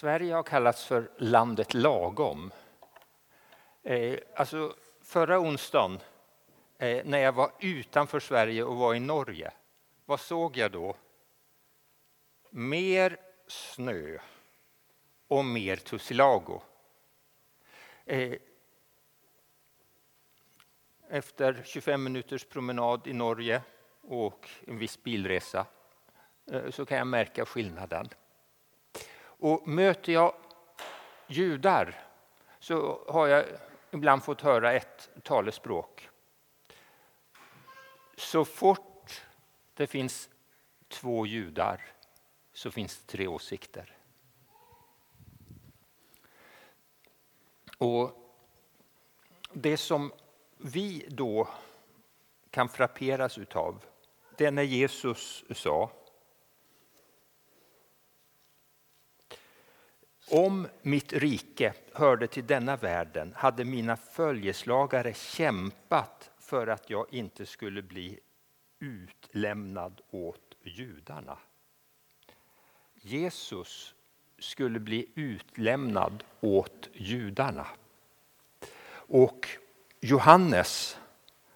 Sverige har kallats för landet lagom. Eh, alltså förra onsdagen eh, när jag var utanför Sverige och var i Norge, vad såg jag då? Mer snö och mer tussilago. Eh, efter 25 minuters promenad i Norge och en viss bilresa eh, så kan jag märka skillnaden. Och möter jag judar så har jag ibland fått höra ett talespråk. Så fort det finns två judar så finns det tre åsikter. Och Det som vi då kan frapperas utav, det är när Jesus sa Om mitt rike hörde till denna världen hade mina följeslagare kämpat för att jag inte skulle bli utlämnad åt judarna. Jesus skulle bli utlämnad åt judarna. Och Johannes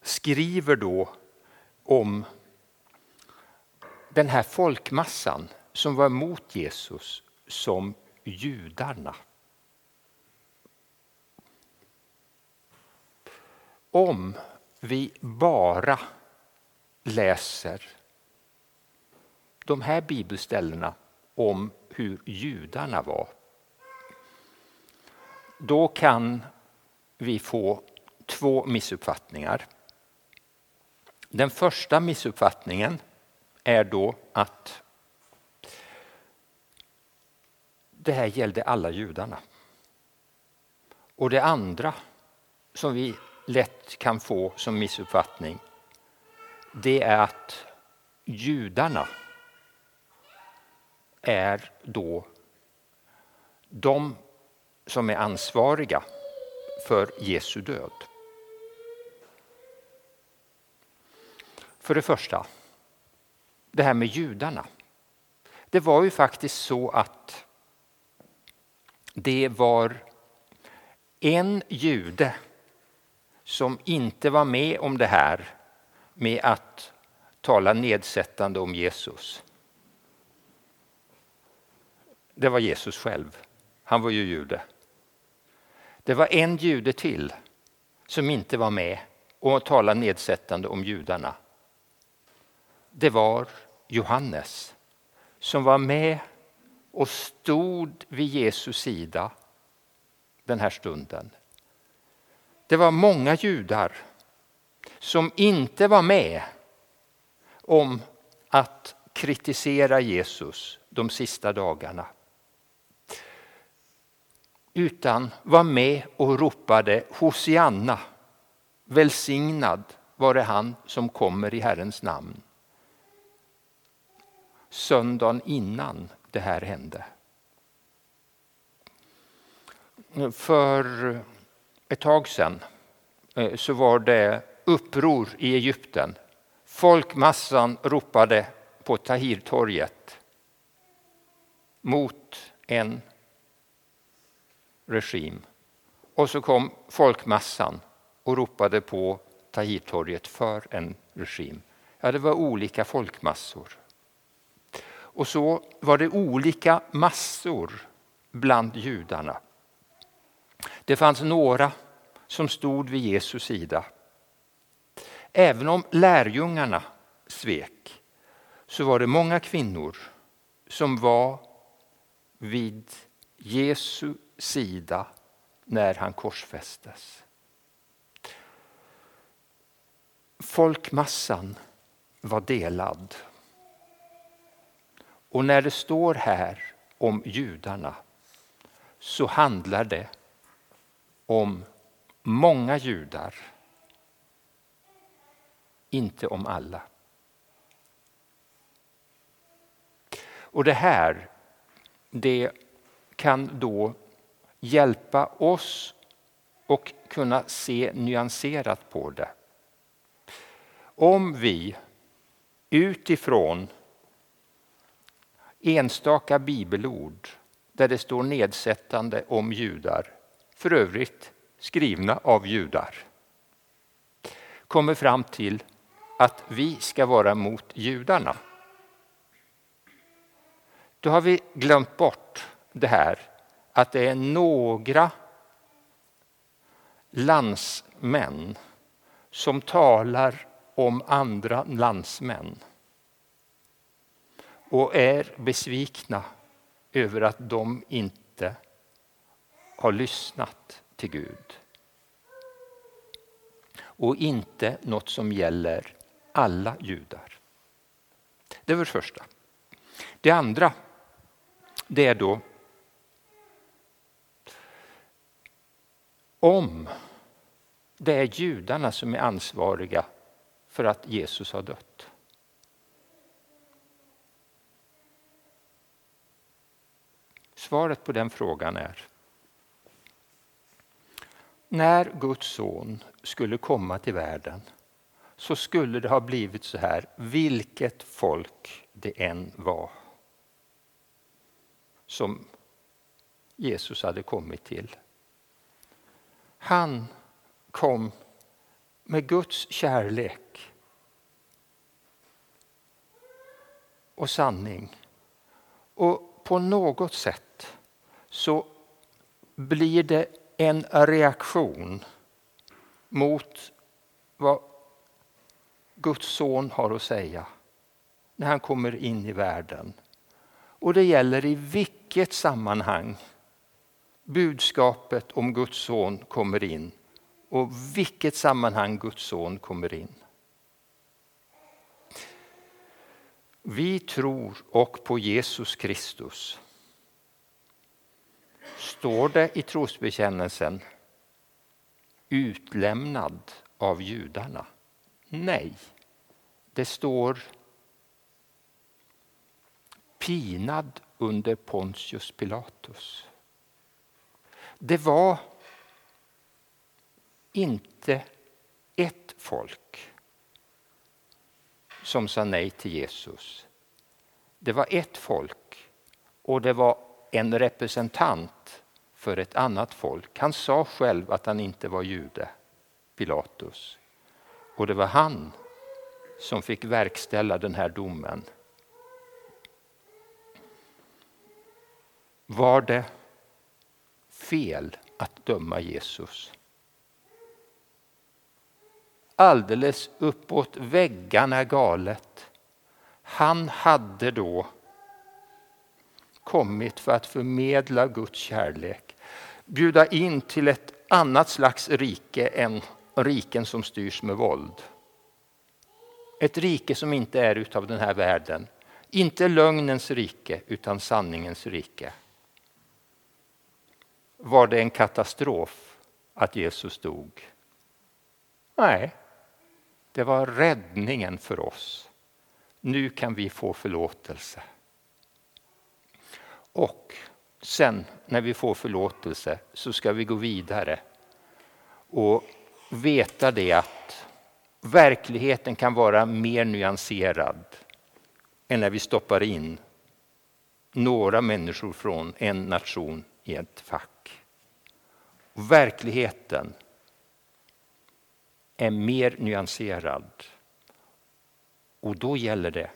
skriver då om den här folkmassan som var emot Jesus som judarna. Om vi bara läser de här bibelställena om hur judarna var då kan vi få två missuppfattningar. Den första missuppfattningen är då att det här gällde alla judarna. Och det andra som vi lätt kan få som missuppfattning det är att judarna är då de som är ansvariga för Jesu död. För det första, det här med judarna. Det var ju faktiskt så att det var en jude som inte var med om det här med att tala nedsättande om Jesus. Det var Jesus själv. Han var ju jude. Det var en jude till som inte var med och talade nedsättande om judarna. Det var Johannes som var med och stod vid Jesus sida den här stunden. Det var många judar som inte var med om att kritisera Jesus de sista dagarna. Utan var med och ropade Hosianna, välsignad vare han som kommer i Herrens namn. Söndagen innan det här hände. För ett tag sedan eh, så var det uppror i Egypten. Folkmassan ropade på Tahirtorget mot en regim. Och så kom folkmassan och ropade på Tahirtorget för en regim. Ja, det var olika folkmassor. Och så var det olika massor bland judarna. Det fanns några som stod vid Jesus sida. Även om lärjungarna svek så var det många kvinnor som var vid Jesu sida när han korsfästes. Folkmassan var delad. Och när det står här om judarna så handlar det om många judar, inte om alla. Och det här, det kan då hjälpa oss och kunna se nyanserat på det. Om vi utifrån enstaka bibelord där det står nedsättande om judar, för övrigt skrivna av judar, kommer fram till att vi ska vara mot judarna. Då har vi glömt bort det här att det är några landsmän som talar om andra landsmän och är besvikna över att de inte har lyssnat till Gud. Och inte något som gäller alla judar. Det var det första. Det andra det är då om det är judarna som är ansvariga för att Jesus har dött. Svaret på den frågan är när Guds son skulle komma till världen så skulle det ha blivit så här, vilket folk det än var som Jesus hade kommit till. Han kom med Guds kärlek och sanning. Och på något sätt så blir det en reaktion mot vad Guds son har att säga när han kommer in i världen. Och det gäller i vilket sammanhang budskapet om Guds son kommer in och vilket sammanhang Guds son kommer in. Vi tror och på Jesus Kristus. Står det i trosbekännelsen utlämnad av judarna? Nej, det står pinad under Pontius Pilatus. Det var inte ett folk som sa nej till Jesus. Det var ett folk och det var en representant för ett annat folk. Han sa själv att han inte var jude, Pilatus. Och det var han som fick verkställa den här domen. Var det fel att döma Jesus? Alldeles uppåt väggarna galet. Han hade då kommit för att förmedla Guds kärlek. Bjuda in till ett annat slags rike än riken som styrs med våld. Ett rike som inte är utav den här världen. Inte lögnens rike, utan sanningens rike. Var det en katastrof att Jesus dog? Nej, det var räddningen för oss. Nu kan vi få förlåtelse. Och sen när vi får förlåtelse så ska vi gå vidare och veta det att verkligheten kan vara mer nyanserad än när vi stoppar in några människor från en nation i ett fack. Verkligheten är mer nyanserad. Och då gäller det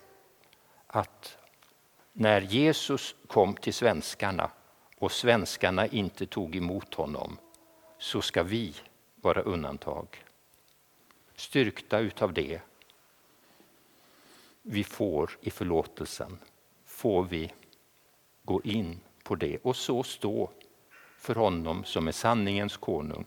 att när Jesus kom till svenskarna och svenskarna inte tog emot honom så ska vi vara undantag. Styrkta utav det vi får i förlåtelsen får vi gå in på det och så stå för honom som är sanningens konung